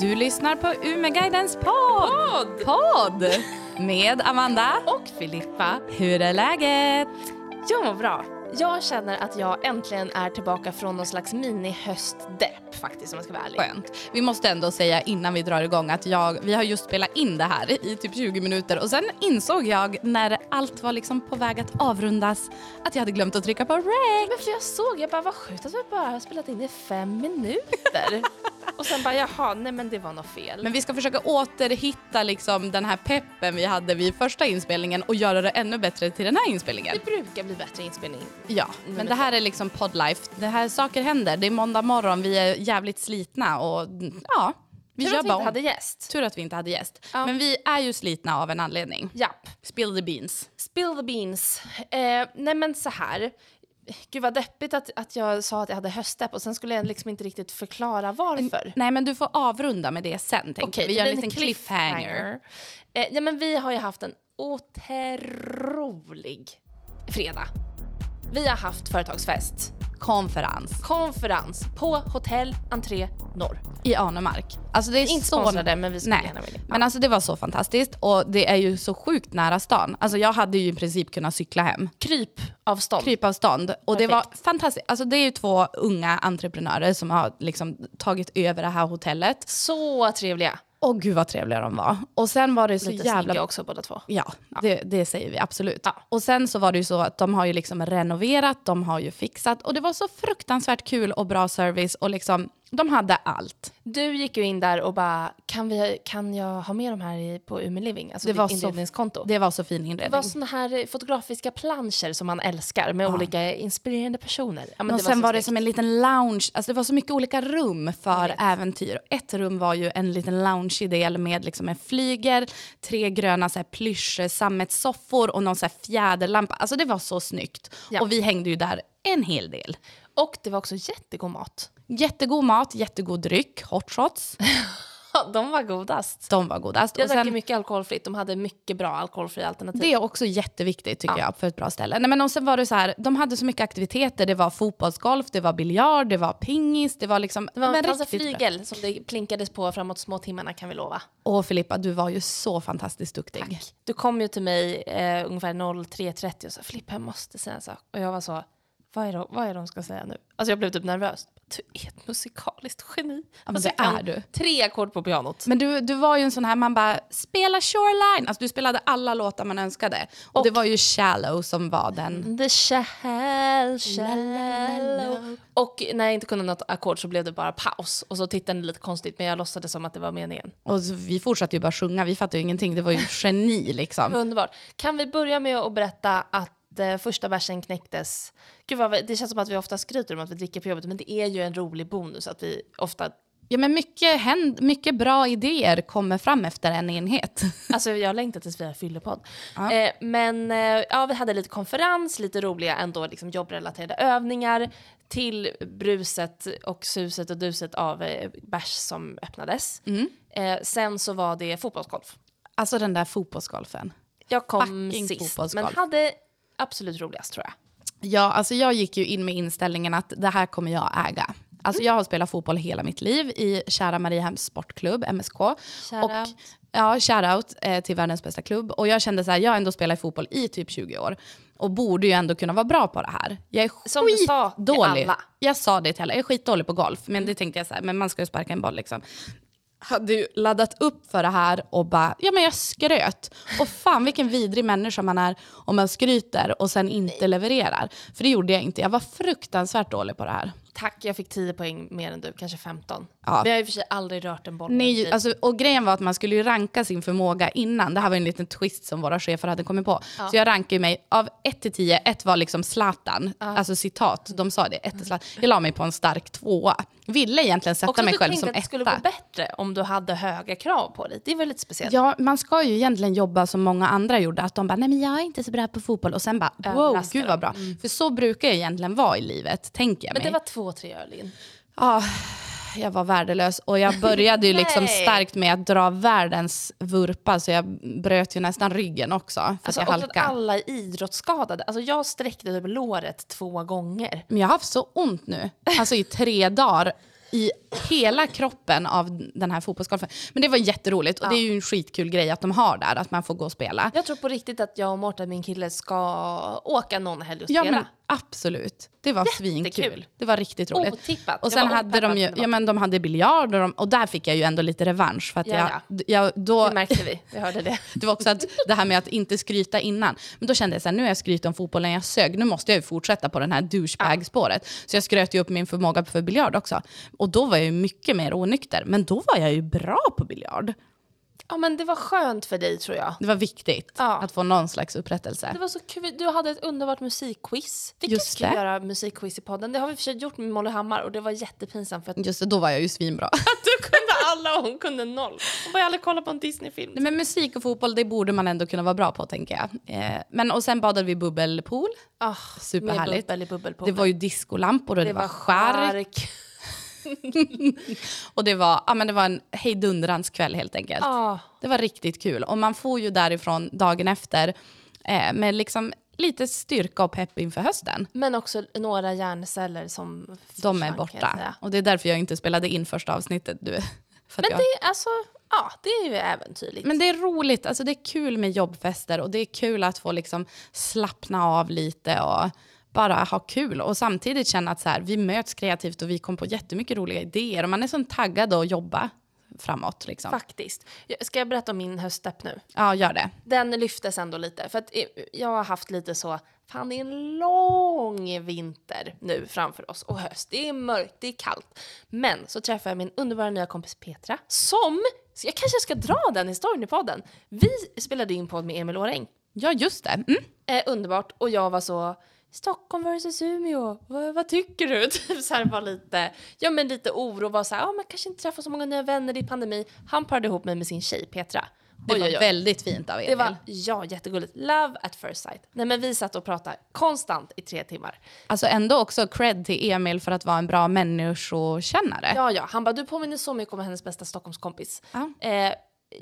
Du lyssnar på Umeguidens podd! Podd! Med Amanda. Och Filippa. Hur är läget? Jag mår bra. Jag känner att jag äntligen är tillbaka från någon slags mini-höstdepp faktiskt om jag ska vara ärlig. Skönt. Vi måste ändå säga innan vi drar igång att jag, vi har just spelat in det här i typ 20 minuter och sen insåg jag när allt var liksom på väg att avrundas att jag hade glömt att trycka på rec. Men för jag såg, jag bara vad sjukt att vi bara har spelat in i fem minuter. och sen bara jaha, nej men det var något fel. Men vi ska försöka återhitta liksom den här peppen vi hade vid första inspelningen och göra det ännu bättre till den här inspelningen. det brukar bli bättre inspelning. Ja, men det här är liksom podlife. Det här saker händer. Det är måndag morgon, vi är jävligt slitna och ja, vi Tur att vi inte hade gäst. Tur att vi inte hade gäst. Ja. Men vi är ju slitna av en anledning. Japp. Spill the beans. Spill the beans. Eh, nej men så här. Gud vad deppigt att, att jag sa att jag hade höstdepp och sen skulle jag liksom inte riktigt förklara varför. Nej, men du får avrunda med det sen. Tänker Okej, jag. vi gör en liten cliffhanger. Eh, ja, men vi har ju haft en otrolig fredag. Vi har haft företagsfest, Konferens konferens på Hotell Entré Norr. i Arnemark. Alltså det är Inte så... sponsrade, men vi skulle Nej, gärna vilja. men alltså det var så fantastiskt och det är ju så sjukt nära stan. Alltså jag hade ju i princip kunnat cykla hem. Krypavstånd. krypavstånd. Och det var fantastiskt. Alltså det är ju två unga entreprenörer som har liksom tagit över det här hotellet. Så trevliga. Och gud vad trevliga de var. Och sen var det så Lite jävla... också båda två. Ja, Det, det säger vi absolut. Ja. Och sen så var det ju så att de har ju liksom renoverat, de har ju fixat och det var så fruktansvärt kul och bra service och liksom de hade allt. Du gick ju in där och bara, kan, vi, kan jag ha med de här i- på Umeå Living? Alltså Det ditt var så- inredningskonto. Det var så fin Det inredning. var såna här fotografiska planscher som man älskar med olika inspirerande personer. Ja, men och det sen så var det som en liten lounge, alltså det var så mycket olika rum för äventyr. Ett rum var ju en liten lounge-del med liksom en flyger, tre gröna så här plysch eh, sammetssoffor och någon så här fjäderlampa. Alltså det var så snyggt. Ja. Och vi hängde ju där en hel del. Och det var också jättegod mat. Jättegod mat, jättegod dryck, hot shots. De var godast. De var godast. Jag drack mycket alkoholfritt. De hade mycket bra alkoholfria alternativ. det är också jätteviktigt tycker Ja. jag för ett bra ställe. Nej, men och sen var det så här, de hade så mycket aktiviteter. Det var fotbollsgolf, det var biljard, det var pingis, det var liksom... det var men en riktigt bra. flygel som det plinkades på framåt små timmarna kan vi lova. Och Filippa, du var ju så fantastiskt duktig. Du kom ju till mig eh, ungefär 03.30 och sa Filippa jag måste säga en sak. Och jag var så, vad är, det, vad är det hon ska säga nu? Alltså jag blev typ nervös. Du är ett musikaliskt geni. men alltså, det är du. Tre ackord på pianot. Men du, du var ju en sån här, man bara, spela Shoreline. Alltså du spelade alla låtar man önskade. Och, det var ju Shallow som var den. The shall, shallow. Och när jag inte kunde något ackord så blev det bara paus. Och så tittade ni lite konstigt men jag låtsades som att det var meningen. Och vi fortsatte ju bara sjunga, vi fattade ju ingenting. Det var ju geni liksom. Underbart. Kan vi börja med att berätta att eh, första versen knäcktes. Gud vad, det känns som att vi ofta skryter om att vi dricker på jobbet men det är ju en rolig bonus att vi ofta Ja men mycket, händ, mycket bra idéer kommer fram efter en enhet. Alltså jag längtar tills vi har fyllepodd. Eh, men eh, ja, vi hade lite konferens, lite roliga ändå liksom jobbrelaterade övningar till bruset och suset och duset av eh, bärs som öppnades. Eh, sen så var det fotbollsgolf. Alltså den där fotbollsgolfen. Jag kom Fucking sist, men hade absolut roligast tror jag. Ja, alltså jag gick ju in med inställningen att det här kommer jag äga. Alltså jag har spelat fotboll hela mitt liv i kära Mariehems sportklubb, MSK. Shout och, out. Ja, shoutout eh, till världens bästa klubb. Och jag kände så här, jag har ändå spelat fotboll i typ 20 år. Och borde ju ändå kunna vara bra på det här. Jag är Som du sa till skitdålig. alla. Jag sa det till alla, jag är skitdålig på golf. Men det tänkte jag så här, men man ska ju sparka en boll liksom hade ju laddat upp för det här och bara, ja men jag skröt. Och fan vilken vidrig människa man är om man skryter och sen inte levererar. För det gjorde jag inte, jag var fruktansvärt dålig på det här. Tack, jag fick 10 poäng mer än du, kanske 15. Ja. Men jag har i och för sig aldrig rört en boll. Nej, alltså, och grejen var att man skulle ju ranka sin förmåga innan. Det här var en liten twist som våra chefer hade kommit på. Så jag rankade mig av 1 till 10. 1 var liksom Zlatan, alltså citat, de sa det. Ett är Zlatan. Jag la mig på en stark tvåa. Ville egentligen sätta Också mig själv som att det skulle gå etta. bättre om du hade höga krav på dig. Det är väl lite speciellt? Ja, man ska ju egentligen jobba som många andra gjorde. Att de bara, nej men jag är inte så bra på fotboll. Och sen bara, wow, gud vad bra. För så brukar jag egentligen vara i livet, tänker jag Men mig. det var två, tre öl in. Ja, jag var värdelös. Och jag började ju liksom starkt med att dra världens vurpa. Så jag bröt ju nästan ryggen också. För Alltså, att jag att halkade. alla är idrottsskadade. Alltså, jag sträckte typ låret två gånger. Men jag har haft så ont nu. Alltså i tre dagar. I hela kroppen av den här fotbollsgolfen. Men det var jätteroligt och det är ju en skitkul grej att de har där, att man får gå och spela. Jag tror på riktigt att jag och Mårten, min kille, ska åka någon helg och Ja spela. men absolut. Det var svinkul. Jättekul. Det var riktigt roligt. Otippat. Och sen hade de ju, ja men de hade biljard och, de, och där fick jag ju ändå lite revansch för att Ja, jag, jag, då, Det märkte vi, vi hörde det. det var också att det här med att inte skryta innan. Men då kände jag så här, nu har jag skrytit om fotbollen jag sög, nu måste jag ju fortsätta på den här douchebag-spåret. Så jag skröt ju upp min förmåga för biljard också. Och då var jag ju mycket mer onykter, men då var jag ju bra på biljard. Ja men det var skönt för dig tror jag. Det var viktigt Ja. att få någon slags upprättelse. Det var så kul. Du hade ett underbart musikquiz. Vi Just ska det. göra musikquiz i podden. Det har vi försökt gjort med Molly Hammar och det var jättepinsamt för att Just det, då var jag ju svinbra. du kunde alla och hon kunde noll. Hon bara, jag aldrig kollat på en Disney-film. Nej, men musik och fotboll, det borde man ändå kunna vara bra på tänker jag. Eh, men och sen badade vi bubbelpool. Ah, Superhärligt. Med bubbel i bubbelpoolen. Det var ju discolampor och det, var skärk. Och det var, ja, men det var en hejdundrans kväll helt enkelt. Ah, Det var riktigt kul. Och man får ju därifrån dagen efter eh, med liksom lite styrka och pepp inför hösten. men också några hjärnceller som De är borta. Och det är därför jag inte spelade in första avsnittet. Du. För Men jag, det är alltså, ja det är ju äventyrligt. men det är roligt, alltså det är kul med jobbfester och det är kul att få liksom slappna av lite och bara ha kul och samtidigt känna att så här, vi möts kreativt och vi kom på jättemycket roliga idéer och man är så taggad att jobba framåt. Liksom. Faktiskt. Ska jag berätta om min höststepp nu? Ja, gör det. Den lyftes ändå lite. För att eh, jag har haft lite så, fan det är en lång vinter nu framför oss och höst. Det är mörkt, det är kallt. Men så träffade jag min underbara nya kompis Petra som, jag kanske ska dra den historien i podden. Vi spelade in podd med Emil Åreng. Ja, just det. Mm. Eh, underbart. Och jag var så, Stockholm versus Umeå, vad, vad tycker du? Typ så här var lite, ja men lite oro, var så här, ja man kanske inte träffar så många nya vänner, är pandemi. Han parade ihop mig med sin tjej Petra. Det Oj, var oj, oj. väldigt fint av Emil. Det var, ja, jättegulligt. Love at first sight. Nej men vi satt och pratade konstant i tre timmar. Alltså ändå också cred till Emil för att vara en bra människokännare. Ja, ja, han bara, du påminner så mycket om hennes bästa Stockholmskompis. Ja. Eh,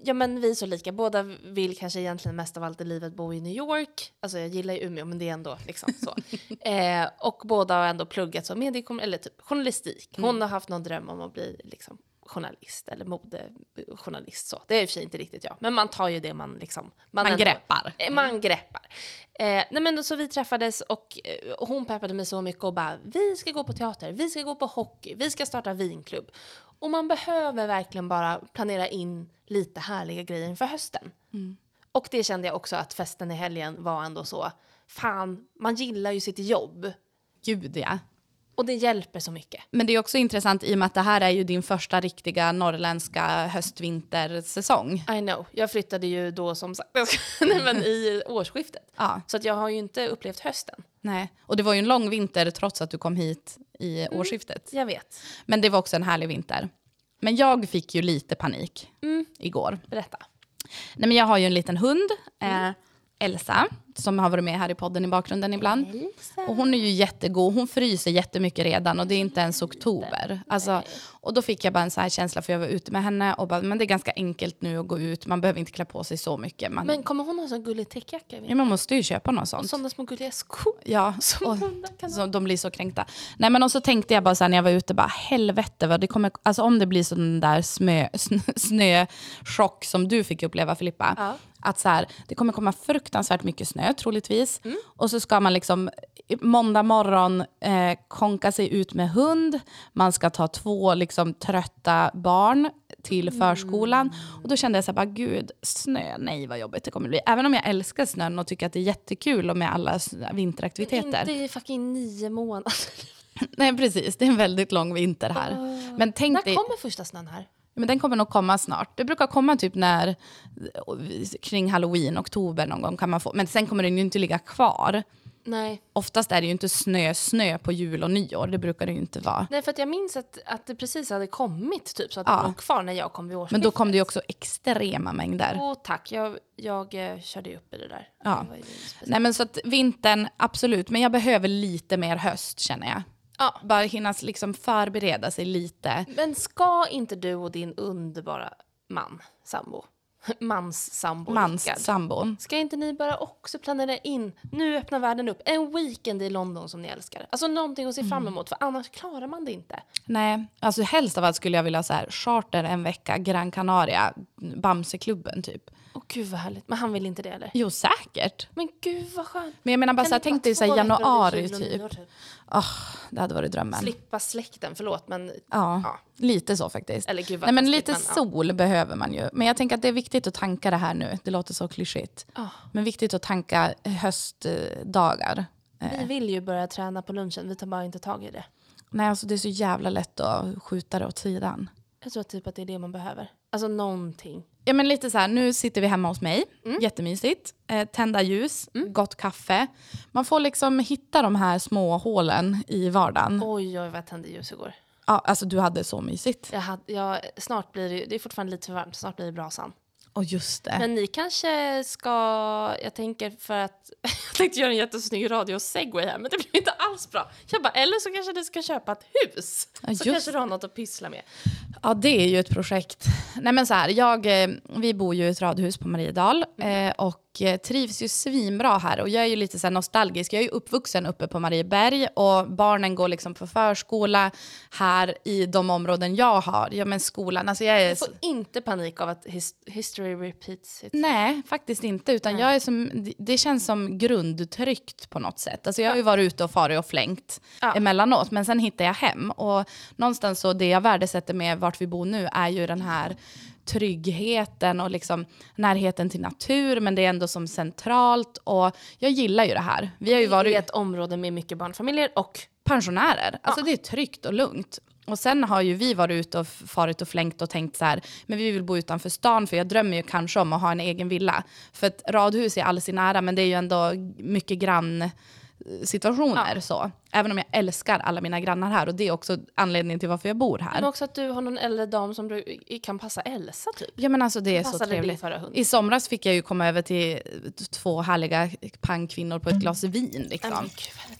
ja men vi är så lika, båda vill kanske egentligen mest av allt i livet bo i New York. Alltså jag gillar ju Umeå men det är ändå liksom så. eh, och båda har ändå pluggat så mediekom eller typ journalistik. Hon har haft någon dröm om att bli liksom journalist eller modejournalist så. Det är i och för sig inte riktigt jag, men man tar ju det man liksom... Man ändå- greppar. Eh, Man greppar. Eh, nej men så vi träffades och, eh, och hon peppade mig så mycket och bara vi ska gå på teater, vi ska gå på hockey, vi ska starta vinklubb. Och man behöver verkligen bara planera in lite härliga grejer inför hösten. Och det kände jag också att festen i helgen var ändå så, fan, man gillar ju sitt jobb. Gud ja. Och det hjälper så mycket. Men det är också intressant i och med att det här är ju din första riktiga norrländska höst-vintersäsong. I know. Jag flyttade ju då som sagt nej, men i årsskiftet. Ja, Så att jag har ju inte upplevt hösten. nej. Och det var ju en lång vinter trots att du kom hit i årsskiftet. Jag vet. Men det var också en härlig vinter. Men jag fick ju lite panik igår. Berätta. Nej, men jag har ju en liten hund, eh, Elsa, som har varit med här i podden i bakgrunden ibland. Och hon är ju jättegod. Hon fryser jättemycket redan och det är inte ens oktober. Alltså, och då fick jag bara en så här känsla för jag var ute med henne och bara, men det är ganska enkelt nu att gå ut. Man behöver inte klä på sig så mycket. Man, Men kommer hon ha en sån gullig täckjacka? ja, man måste ju köpa något sånt. Sådana små gulliga skor. Ja, Som och, kan så de blir så kränkta. Nej men och så tänkte jag bara så här när jag var ute, bara helvete vad det kommer, alltså om det blir sån där snö, snöchock som du fick uppleva Filippa. Ja. Att så här, det kommer komma fruktansvärt mycket snö troligtvis. Och så ska man liksom måndag morgon eh, konka sig ut med hund. Man ska ta två liksom trötta barn till förskolan. Och då kände jag så här, bara, gud, snö, nej vad jobbigt det kommer bli. Även om jag älskar snön och tycker att det är jättekul och med alla vinteraktiviteter. Inte i fucking nio månader. Nej precis, det är en väldigt lång vinter här. Men tänk När dig, kommer första snön här? Men den kommer nog komma snart. Det brukar komma typ när, kring halloween, oktober någon gång kan man få. Men sen kommer den ju inte ligga kvar. Nej. Oftast är det ju inte snö, snö på jul och nyår. Det brukar det ju inte vara. Nej, för att jag minns att, att det precis hade kommit typ så att Ja. det låg kvar när jag kom vid årsskiftet. Men då kom det ju också extrema mängder. Åh tack, jag, jag eh, körde ju upp i det där. Ja. Det. Nej men så att vintern, absolut. Men jag behöver lite mer höst känner jag. Ja. Bara hinna liksom förbereda sig lite. Men ska inte du och din underbara man, sambo, Manssambo Mans Rickard. sambon. Ska inte ni bara också planera in, nu öppnar världen upp, en weekend i London som ni älskar? Alltså någonting att se fram emot, för annars klarar man det inte. Nej, alltså helst av allt skulle jag vilja ha så här, charter en vecka, Gran Canaria, Bamseklubben typ. Åh gud vad härligt, men han vill inte det eller? Jo, säkert. Men gud vad skönt. Men jag menar bara så här, tänk dig så här, januari typ. Åh, det hade varit drömmen. Slippa släkten, förlåt men Ja, Ja. lite så faktiskt. Eller gud vad Nej, men taskigt, lite men, ja. sol behöver man ju. Men jag tänker att det är viktigt att tanka det här nu. Det låter så klyschigt. Ja. Men viktigt att tanka höstdagar. vi vill ju börja träna på lunchen, vi tar bara inte tag i det. Nej, alltså det är så jävla lätt att skjuta det åt sidan. Jag tror typ att det är det man behöver. Alltså någonting. Ja, men lite så här, nu sitter vi hemma hos mig, Mm. jättemysigt. Eh, tända ljus, gott kaffe. Man får liksom hitta de här små hålen i vardagen. Oj, oj vad jag tände ljus igår. Ja, alltså du hade så mysigt. Jag hade, jag, snart blir det, det är fortfarande lite för varmt, snart blir det brasan. Och just det. Men ni kanske ska, jag tänker för att, jag tänkte göra en jättesnygg radio-segway här men det blev inte alls bra. Jag bara, eller så kanske ni ska köpa ett hus. Ja, så kanske du har något att pyssla med. Ja, det är ju ett projekt. Nej, men så här, jag, eh, vi bor ju i ett radhus på Mariedal eh, och eh, trivs ju svinbra här. Och jag är ju lite så nostalgisk. Jag är ju uppvuxen uppe på Marieberg och barnen går liksom på förskola här i de områden jag har. Ja, men skolan. Alltså jag är... Jag får inte panik av att his, history repeats it. Nej, faktiskt inte. Utan jag är som, det- det känns som grundtryggt på något sätt. Alltså jag har ju varit ute och farit och flängt Ja. emellanåt, men sen hittar jag hem. Och någonstans så det jag värdesätter med vart vi bor nu är ju den här tryggheten och liksom närheten till natur, men det är ändå som centralt. Och jag gillar ju det här. Vi har ju varit ett område med mycket barnfamiljer och pensionärer. Alltså det är tryggt och lugnt. Och sen har ju vi varit ute och farit och flängt och tänkt så här, men vi vill bo utanför stan för jag drömmer ju kanske om att ha en egen villa. För ett radhus är all sin ära men det är ju ändå mycket grann situationer så. Även om jag älskar alla mina grannar här och det är också anledningen till varför jag bor men här. också att du har någon äldre dam som du kan passa Elsa typ. Ja men alltså det är så trevligt. I somras fick jag ju komma över till två härliga pangkvinnor på ett glas vin liksom. Men vad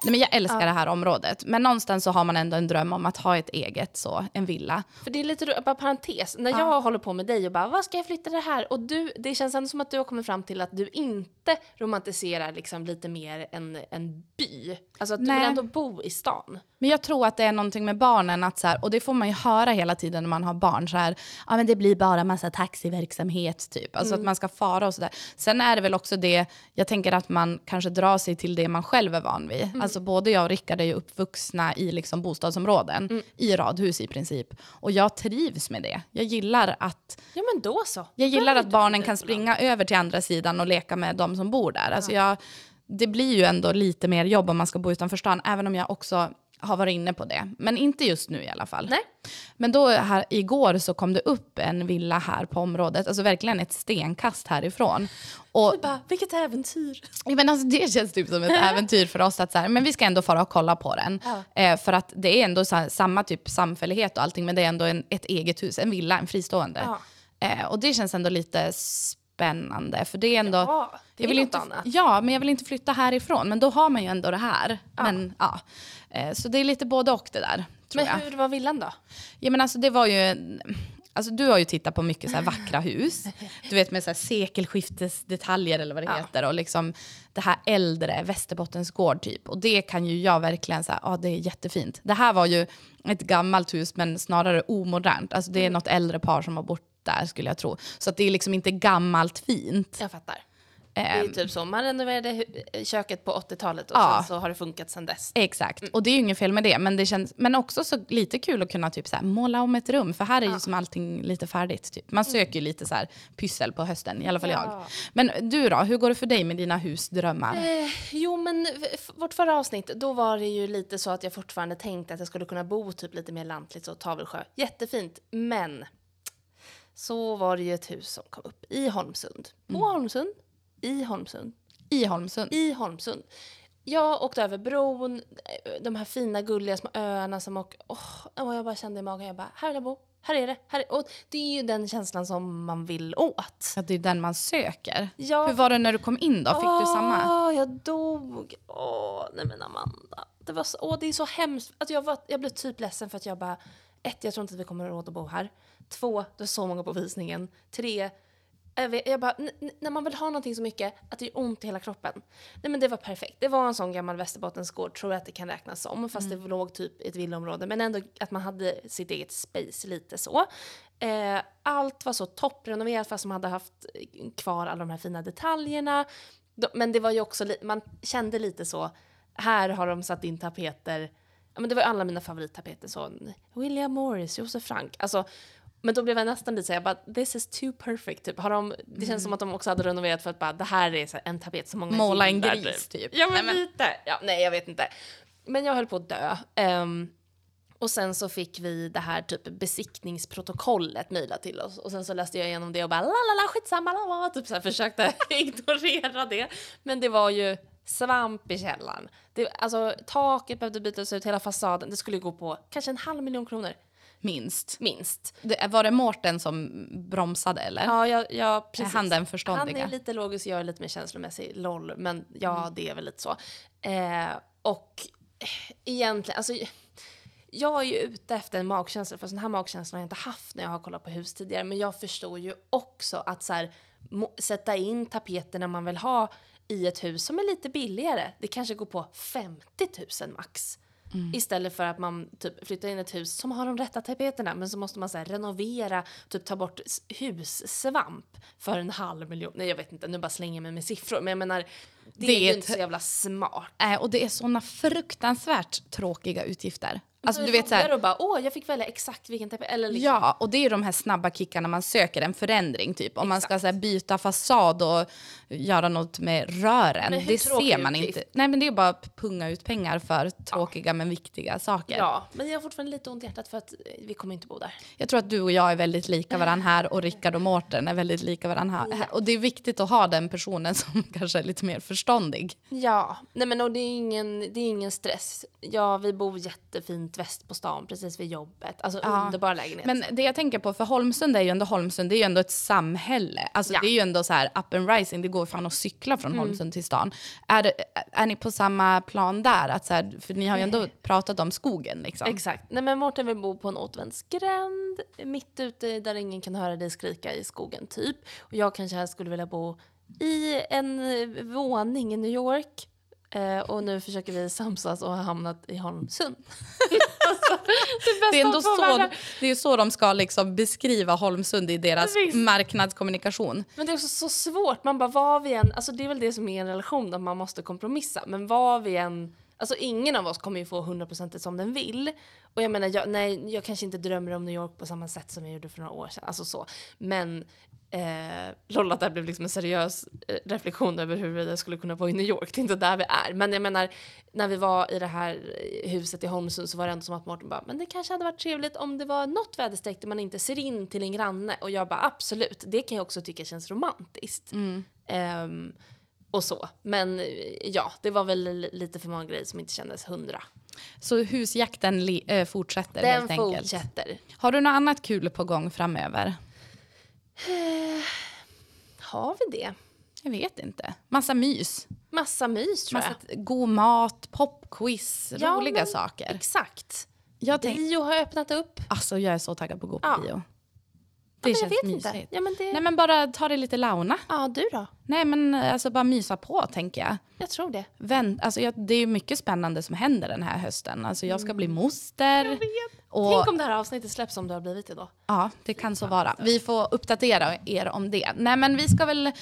Nej, men jag älskar det här området. Men någonstans så har man ändå en dröm om att ha ett eget, så, en villa. För det är lite, bara parentes, när jag håller på med dig och bara vad ska jag flytta det här? Och du, det känns ändå som att du har kommit fram till att du inte romantiserar liksom lite mer en, en by. Alltså att du Nej. vill ändå bo i stan. Men jag tror att det är någonting med barnen, att så här, och det får man ju höra hela tiden när man har barn, så här, ja men det blir bara massa taxiverksamhet typ. Alltså att man ska fara och sådär. Sen är det väl också det, jag tänker att man kanske drar sig till det man själv är van vid. Alltså både jag och Rickard är ju uppvuxna i liksom bostadsområden, i radhus i princip. Och jag trivs med det. Jag gillar att Ja men då så. Jag gillar att barnen kan springa över till andra sidan och leka med de som bor där. Alltså jag, det blir ju ändå lite mer jobb om man ska bo utanför stan, även om jag också har varit inne på det. Men inte just nu i alla fall. Nej. Men då här, igår så kom det upp en villa här på området, alltså verkligen ett stenkast härifrån. Och bara, vilket äventyr. Ja, men alltså, det känns typ som ett äventyr för oss att så här, men vi ska ändå fara och kolla på den. Ja. Eh, för att det är ändå här, samma typ samfällighet och allting, men det är ändå en, ett eget hus, en villa, en fristående. Ja. Eh, och det känns ändå lite spännande, för det är ändå... Ja, det är jag vill inte, annat. Ja, men jag vill inte flytta härifrån, men då har man ju ändå det här. Men, ja. Eh, så det är lite både och det där, tror Men jag. hur var villan då? Ja, men alltså, det var ju... Alltså, du har ju tittat på mycket så här vackra hus. Du vet med så här sekelskiftesdetaljer eller vad det Ja. heter. Och liksom det här äldre Västerbottens gård typ. Och det kan ju jag verkligen säga, ja det är jättefint. Det här var ju ett gammalt hus men snarare omodernt. Alltså det är något äldre par som har bott där skulle jag tro. Så att det är liksom inte gammalt fint. Jag fattar. Det är Ehm, typ så, man renoverade hu- köket på 80-talet och Ja. sen så har det funkat sen dess. Exakt, och det är ju inget fel med det. Men det känns men också så lite kul att kunna typ så här, måla om ett rum. För här är ju som allting lite färdigt. Typ. Man söker ju lite så här pyssel på hösten, i alla fall Ja. jag. Men du då, hur går det för dig med dina husdrömmar? Eh, jo, men vårt förra avsnitt, då var det ju lite så att jag fortfarande tänkte att jag skulle kunna bo typ lite mer lantligt, så Tavelsjö. Jättefint, men så var det ju ett hus som kom upp i Holmsund. På Holmsund, i Holmsund, I Holmsund? i Holmsund. Jag åkte över bron, eh, de här fina gulliga små öarna som åker... Och jag bara kände i magen, jag bara, här vill jag bo. Här är det. Här är, och det är ju den känslan som man vill åt. Ja, det är den man söker. Ja. Hur var det när du kom in då? Fick du samma? Jag dog. Åh, nej men Amanda. Det, var så, åh, det är så hemskt. Alltså jag, var, jag blev typ ledsen för att jag bara... Ett, jag tror inte att vi kommer att råd att bo här. Två, det är så många på visningen. Tre, Jag, vet, jag bara, när man vill ha någonting så mycket att det gör ont i hela kroppen. Nej men det var perfekt. Det var en sån gammal Västerbottensgård, tror jag att det kan räknas som. Fast det låg typ i ett villaområde. Men ändå att man hade sitt eget space lite så. Eh, allt var så topprenoverat fast man hade haft kvar alla de här fina detaljerna. Men det var ju också, man kände lite så, här har de satt in tapeter. Men det var alla mina favorittapeter. Så William Morris, Josef Frank. Alltså, men då blev jag nästan lite såhär, bara, this is too perfect. Typ. Har de, det känns som att de också hade renoverat för att bara, det här är så en tapet som många Måla en gris, typ. Ja men, Nej, men- lite. Ja, nej jag vet inte. Men jag höll på att dö. Ehm, och sen så fick vi det här typ besiktningsprotokollet mejlat till oss. Och sen så läste jag igenom det och bara la la la skitsamma la la. Typ så här försökte ignorera det. Men det var ju svamp i källaren. Det, alltså taket behövde bytas ut, hela fasaden. Det skulle gå på kanske en halv miljon kronor. Minst. Minst. Det, var det Mårten som bromsade eller? Ja, jag, jag, Är precis. han den Han förståndiga? är lite logisk, jag är lite mer känslomässig, LOL. Men ja, Mm. det är väl lite så. Eh, och egentligen, alltså jag är ju ute efter en magkänsla, för sån här magkänsla har jag inte haft när jag har kollat på hus tidigare. Men jag förstår ju också att så här, sätta in tapeterna man vill ha i ett hus som är lite billigare. Det kanske går på 50 000 max. Istället för att man typ flyttar in ett hus som har de rätta tapeterna men så måste man så här, renovera, typ ta bort hussvamp för en halv miljon. Nej jag vet inte, nu bara slänger jag mig med siffror. Men jag menar, det, Det är ju inte så jävla smart. Äh, och det är såna fruktansvärt tråkiga utgifter. Alltså Så du vet så här, att bara, åh jag fick välja exakt vilken tapet. Eller liksom, Ja, och det är de här snabba kickarna man söker en förändring typ. Om man ska så här, byta fasad och göra något med rören. Det ser man utgift? inte. Nej men det är bara att punga ut pengar för tråkiga men viktiga saker. Ja, men jag har fortfarande lite ont i hjärtat för att eh, vi kommer inte bo där. Jag tror att du och jag är väldigt lika varandra här och Rickard och Mårten är väldigt lika varandra här. Och det är viktigt att ha den personen som kanske är lite mer förståndig. Ja, nej men och det är ingen, det är ingen stress. Ja, vi bor jättefint väst på stan precis vid jobbet. Alltså underbar lägenhet. Men det jag tänker på, för Holmsund är ju ändå Holmsund, det är ju ändå ett samhälle. Alltså Ja. det är ju ändå så här up and rising, det går fan att cykla från Holmsund till stan. Är, det, är ni på samma plan där? Att så här, för ni har ju ändå pratat om skogen liksom. Exakt. Nej men Mårten vill bo på en återvändsgränd mitt ute där ingen kan höra dig skrika i skogen typ. Och jag kanske helst skulle vilja bo i en eh, våning i New York. Eh, och nu försöker vi samsas och har hamnat i Holmsund. alltså, det Det är ändå så, det är så de ska liksom beskriva Holmsund i deras Visst. marknadskommunikation. Men det är också så svårt. Man bara, vad vi än, alltså det är väl det som är en relation, att man måste kompromissa. Men vad vi än, alltså ingen av oss kommer ju få 100% som den vill. Och jag menar, jag, nej, jag kanske inte drömmer om New York på samma sätt som jag gjorde för några år sedan. Alltså så. Men eh, Lolla, det här blev liksom en seriös eh, reflektion över hur jag skulle kunna bo i New York. Det är inte där vi är. Men jag menar, när vi var i det här eh, huset i Holmsund så var det ändå som att Mårten bara, men det kanske hade varit trevligt om det var något väderstreck där man inte ser in till en granne. Och jag bara, absolut, det kan jag också tycka känns romantiskt. Ehm, och så. Men eh, ja, det var väl li- lite för många grejer som inte kändes hundra. Så husjakten li- äh, fortsätter Den helt enkelt. fortsätter. Har du något annat kul på gång framöver? Har vi det? Jag vet inte. Massa mys. Massa mys tror Massa jag. god mat, popquiz, Ja, roliga men- saker. Exakt. Jag tänk, Bio har öppnat upp. alltså jag är så taggad på att gå på Ja. bio. Ja, Det jag känns vet mysigt. inte. Ja, men det... Nej men bara ta det lite launa. Ja, du då? Nej men alltså bara mysa på tänker jag. Jag tror det. Vänt, alltså, jag det är mycket spännande som händer den här hösten. Alltså jag ska bli moster. Och. Tänk om det här avsnittet släpps som du har blivit idag. Ja, det kan så vara. Vi får uppdatera er om det. Nej men vi ska väl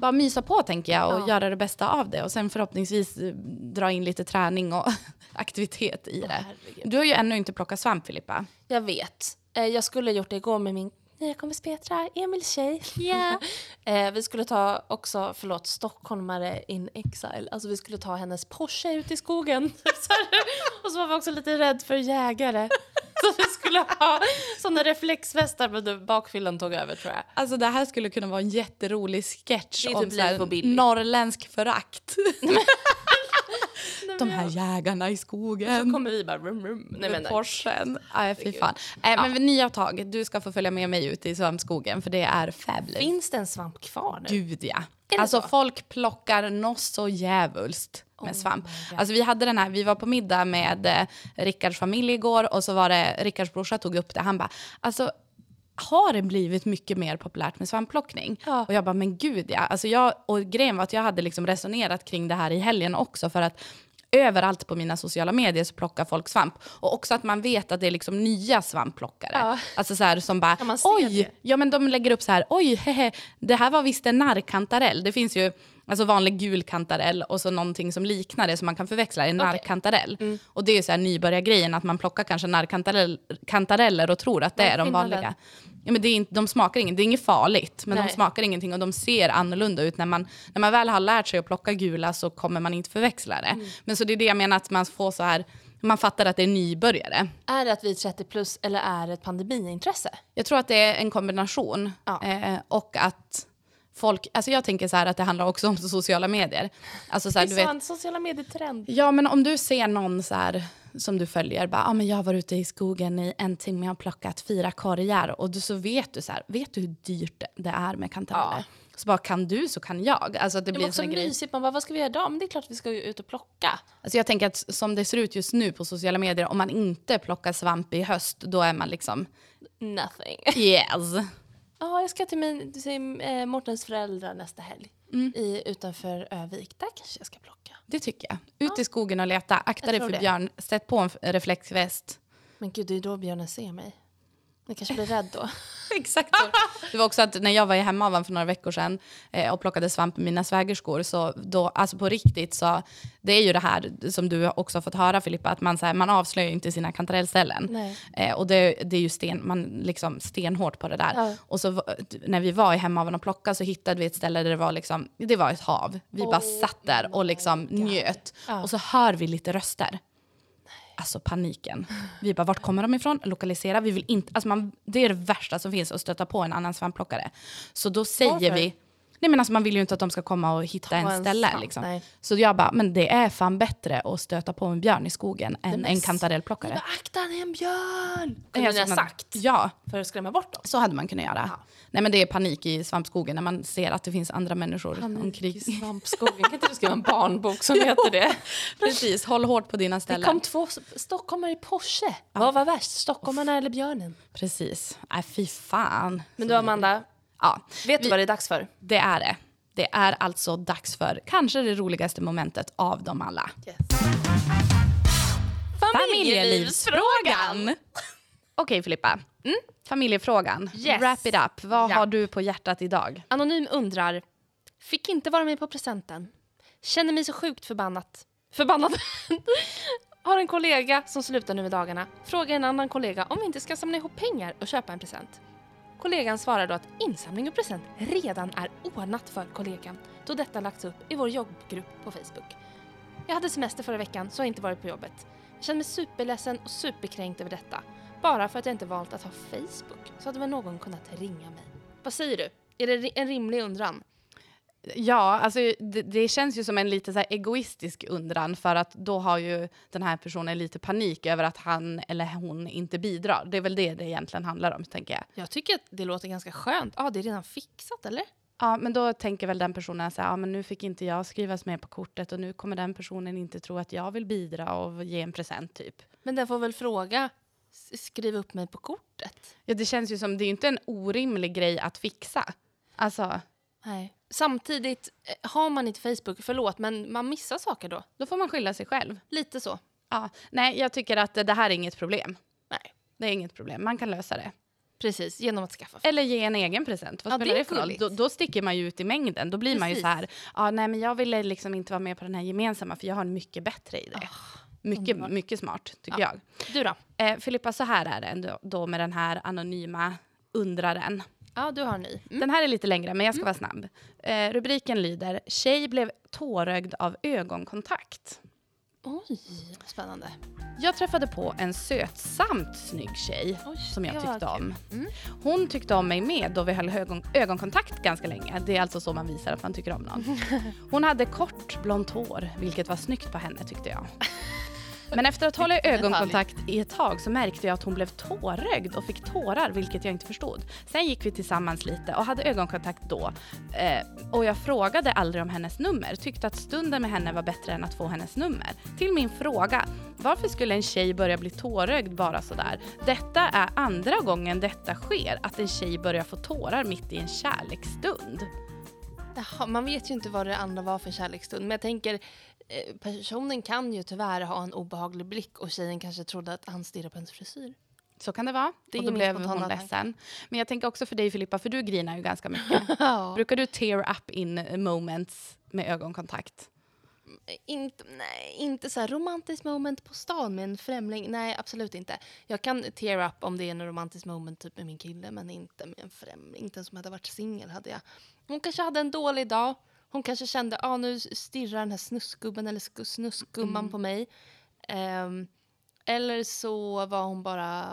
bara mysa på tänker jag och Ja. göra det bästa av det. Och sen förhoppningsvis eh, dra in lite träning och aktivitet i det. herregud. Du har ju ännu inte plockat svamp Filippa. Jag vet. Eh, jag skulle ha gjort det igår med min nya kompis Petra, Emils tjej. Yeah. eh, vi skulle ta också, förlåt, stockholmare in exile. Alltså vi skulle ta hennes Porsche ut i skogen. Så här. och så var vi också lite rädd för jägare. Så vi skulle ha såna reflexvästar men bakfyllan tog över tror jag. Alltså det här skulle kunna vara en jätterolig sketch är om typ så här norrländsk förakt. De här jägarna i skogen. Så kommer vi bara rum, rum. Nej, men. Porschen. Nej, fy fan. Nej, men nya tag. Du ska få följa med mig ut i svampskogen för det är fabulous. Finns det en svamp kvar nu? Gud ja. Alltså så? folk plockar något så djävulskt med svamp. Alltså vi hade den här, vi var på middag med eh, Rickards familj igår och så var det Rickards brorsa tog upp det. Han bara, alltså har det blivit mycket mer populärt med svampplockning. Ja. Och jag bara, men gud ja. Alltså jag, och grejen var att jag hade liksom resonerat kring det här i helgen också för att överallt på mina sociala medier så plockar folk svamp. Och också att man vet att det är liksom nya svampplockare. Ja. Alltså så här som bara, Ja, oj, det. ja men de lägger upp så här, oj, hehe, det här var visst en narrkantarell. Det finns ju alltså vanlig gul kantarell och så någonting som liknar det som man kan förväxla, en Okej. narrkantarell. Mm. Och det är så här nybörjargrejen att man plockar kanske narrkantareller och tror att det Vad är är de vanliga. Ja, men det är inte, de smakar inget, det är inget farligt, men Nej. de smakar ingenting och de ser annorlunda ut. När man, när man väl har lärt sig att plocka gula så kommer man inte förväxla det. Mm. Men så det är det jag menar att man får så här, man fattar att det är nybörjare. Är det att vi är 30 plus eller är det ett pandemiintresse? Jag tror att det är en kombination. Ja. Eh, och att folk, alltså jag tänker så här att det handlar också om sociala medier. Alltså så här, Det du är vet, så en sociala medier-trend. ja men om du ser någon så här som du följer, bara, ah, men jag var ute i skogen i en timme och plockat fyra korgar och du, så vet du så här, vet du hur dyrt det är med kantareller? Så bara kan du så kan jag. Alltså det blir var en också mysigt. Man bara, vad ska vi göra idag? Men det är klart att vi ska ut och plocka. Alltså jag tänker att som det ser ut just nu på sociala medier, om man inte plockar svamp i höst, då är man liksom Nothing. yes. Ja, jag ska till, min, till eh, Mårtens föräldrar nästa helg. Mm. I, utanför Övik. Där kanske jag ska plocka. Det tycker jag. Ut i skogen och leta. Akta Jag dig för björn. Sätt på en reflexväst. Men gud, det är då björnen ser mig. Jag kanske blir rädd då. Exakt. Det var också att när jag var i Hemavan för några veckor sedan eh, och plockade svamp med mina svägerskor, så då, alltså på riktigt så, det är ju det här som du också har fått höra Filippa, att man, så här, man avslöjar inte sina kantarellställen. Eh, och det, det är ju sten, man liksom stenhårt på det där. Ja. Och så när vi var i Hemavan och plockade så hittade vi ett ställe där det var, liksom, det var ett hav. Vi bara Oh satt där och liksom njöt. Ja. Och så hör vi lite röster. Alltså paniken. Vi bara, vart kommer de ifrån? Lokalisera. Vi vill inte, alltså man, det är det värsta som finns, att stöta på en annan svampplockare. Så då säger Varför? vi, nej men alltså man vill ju inte att de ska komma och hitta Ta en en ställe. svamp, Liksom. Så jag bara, men det är fan bättre att stöta på en björn i skogen än men en kantarellplockare. Bara, akta, det är en björn! Kunde ni ha sagt. Ja, För att skrämma bort dem. så hade man kunnat göra. Ja. Nej men det är panik i svampskogen när man ser att det finns andra människor Panik omkring. i svampskogen. Kan inte du skriva en barnbok som heter det? Precis, håll hårt på dina Det ställen. kom två stockholmare i Porsche. Vad var värst? Stockholmarna eller björnen? Precis. Nej fy fan. Men du Amanda, Ja, vet du vad det är dags för? det är det. Det är alltså dags för kanske det roligaste momentet av dem alla. Familjelivsfrågan! Okej Filippa. Familjefrågan. Yes. Wrap it up. Vad Ja. har du på hjärtat idag? Anonym undrar, fick inte vara med på presenten. Känner mig så sjukt förbannat. Förbannad. Har en kollega som slutar nu i dagarna. Frågar en annan kollega om vi inte ska samla ihop pengar och köpa en present. Kollegan svarar då att insamling och present redan är ordnat för kollegan då detta lagts upp i vår jobbgrupp på Facebook. Jag hade semester förra veckan så har inte varit på jobbet. Jag känner mig superledsen och superkränkt över detta. Bara för att jag inte valt att ha Facebook så hade väl någon kunnat ringa mig. Vad säger du? Är det en rimlig undran? Ja, alltså det, det känns ju som en lite så egoistisk undran för att då har ju den här personen lite panik över att han eller hon inte bidrar. Det är väl det det egentligen handlar om, tänker jag. Jag tycker att det låter ganska skönt. Ja, ah, det är redan fixat eller? Ja, men då tänker väl den personen så här, ja, men nu fick inte jag skrivas med på kortet och nu kommer den personen inte tro att jag vill bidra och ge en present typ. Men den får väl fråga, skriv upp mig på kortet. Ja, det känns ju som, det är ju inte en orimlig grej att fixa. Alltså, Nej. Samtidigt, eh, har man inte Facebook, förlåt, men man missar saker då. då får man skylla sig själv. Lite så. Ja, nej, jag tycker att det här är inget problem. Nej. Det är inget problem, man kan lösa det. Precis, genom att skaffa. Eller ge en egen present. Vad Ja, spelar det för roll? Då, då sticker man ju ut i mängden. Då blir man ju Precis. så här, ja, nej men jag ville liksom inte vara med på den här gemensamma för jag har en mycket bättre idé. mycket, underbart. mycket smart, tycker jag. Du då? Eh, Filippa, så här är det ändå, då med den här anonyma undraren. Ja, du har en ny. Mm. Den här är lite längre, men jag ska vara snabb. Eh, rubriken lyder “Tjej blev tårögd av ögonkontakt”. Oj, spännande. Jag träffade på en sötsamt snygg tjej Oj, som jag tyckte om. Mm. Hon tyckte om mig med då vi höll ögon, ögonkontakt ganska länge. Det är alltså så man visar att man tycker om någon. Hon hade kort blont hår, vilket var snyggt på henne tyckte jag. Men efter att hålla ögonkontakt i ett tag så märkte jag att hon blev tårögd och fick tårar, vilket jag inte förstod. Sen gick vi tillsammans lite och hade ögonkontakt då. Eh, och jag frågade aldrig om hennes nummer, tyckte att stunden med henne var bättre än att få hennes nummer. Till min fråga, varför skulle en tjej börja bli tårögd bara sådär? Detta är andra gången detta sker, att en tjej börjar få tårar mitt i en kärleksstund. Jaha, man vet ju inte vad det andra var för kärleksstund. Men jag tänker, personen kan ju tyvärr ha en obehaglig blick och tjejen kanske trodde att han stirrade på hennes frisyr. Så kan det vara. Det och då blev hon ledsen. Men jag tänker också för dig Filippa, för du grinar ju ganska mycket. Brukar du tear up in moments med ögonkontakt? Inte, nej, inte så här romantiskt moment på stan med en främling. Nej, absolut inte. Jag kan tear up om det är en romantisk moment typ med min kille, men inte med en främling. Inte ens om jag hade varit singel hade jag. Hon kanske hade en dålig dag. Hon kanske kände, ah, nu stirrar den här snuskgubben eller sk- snuskgumman på mig. Ehm, eller så var hon bara,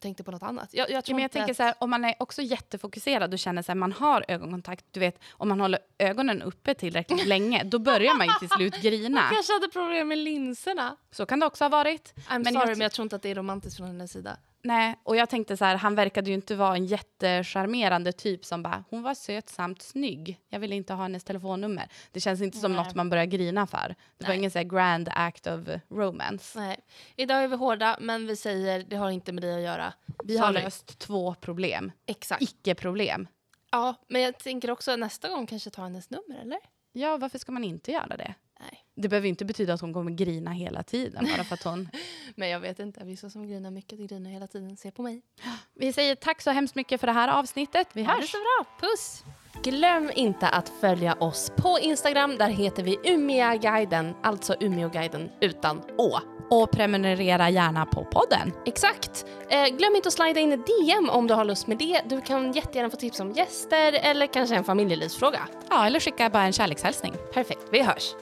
tänkte på något annat. Jag, jag Ja, tror men jag tänker att, så här, om man är också jättefokuserad och känner att man har ögonkontakt, du vet, om man håller ögonen uppe tillräckligt länge, då börjar man ju till slut grina. kanske hade problem med linserna. Så kan det också ha varit. I'm Men sorry, jag- men jag tror inte att det är romantiskt från hennes sida. Nej, och jag tänkte så här, han verkade ju inte vara en jättecharmerande typ som bara, hon var söt samt snygg. Jag ville inte ha hennes telefonnummer. Det känns inte som Nej. något man börjar grina för. Det var Nej. ingen så grand act of romance. Nej. Idag är vi hårda, men vi säger det har inte med det att göra. Vi har Sorry. löst två problem. Exakt. Icke-problem. Ja, men jag tänker också nästa gång kanske ta hennes nummer, eller? Ja, varför ska man inte göra det? Det behöver inte betyda att hon kommer grina hela tiden bara för att hon... Men jag vet inte, vissa som grinar mycket, grinar hela tiden. Se på mig. Vi säger tack så hemskt mycket för det här avsnittet. Vi Ha det hörs! så bra, puss! Glöm inte att följa oss på Instagram. Där heter vi Umeåguiden, alltså Umeåguiden utan Å. Och prenumerera gärna på podden. Exakt. Eh, glöm inte att slida in ett DM om du har lust med det. Du kan jättegärna få tips om gäster eller kanske en familjelivsfråga. Ja, eller skicka bara en kärlekshälsning. Perfekt, vi hörs.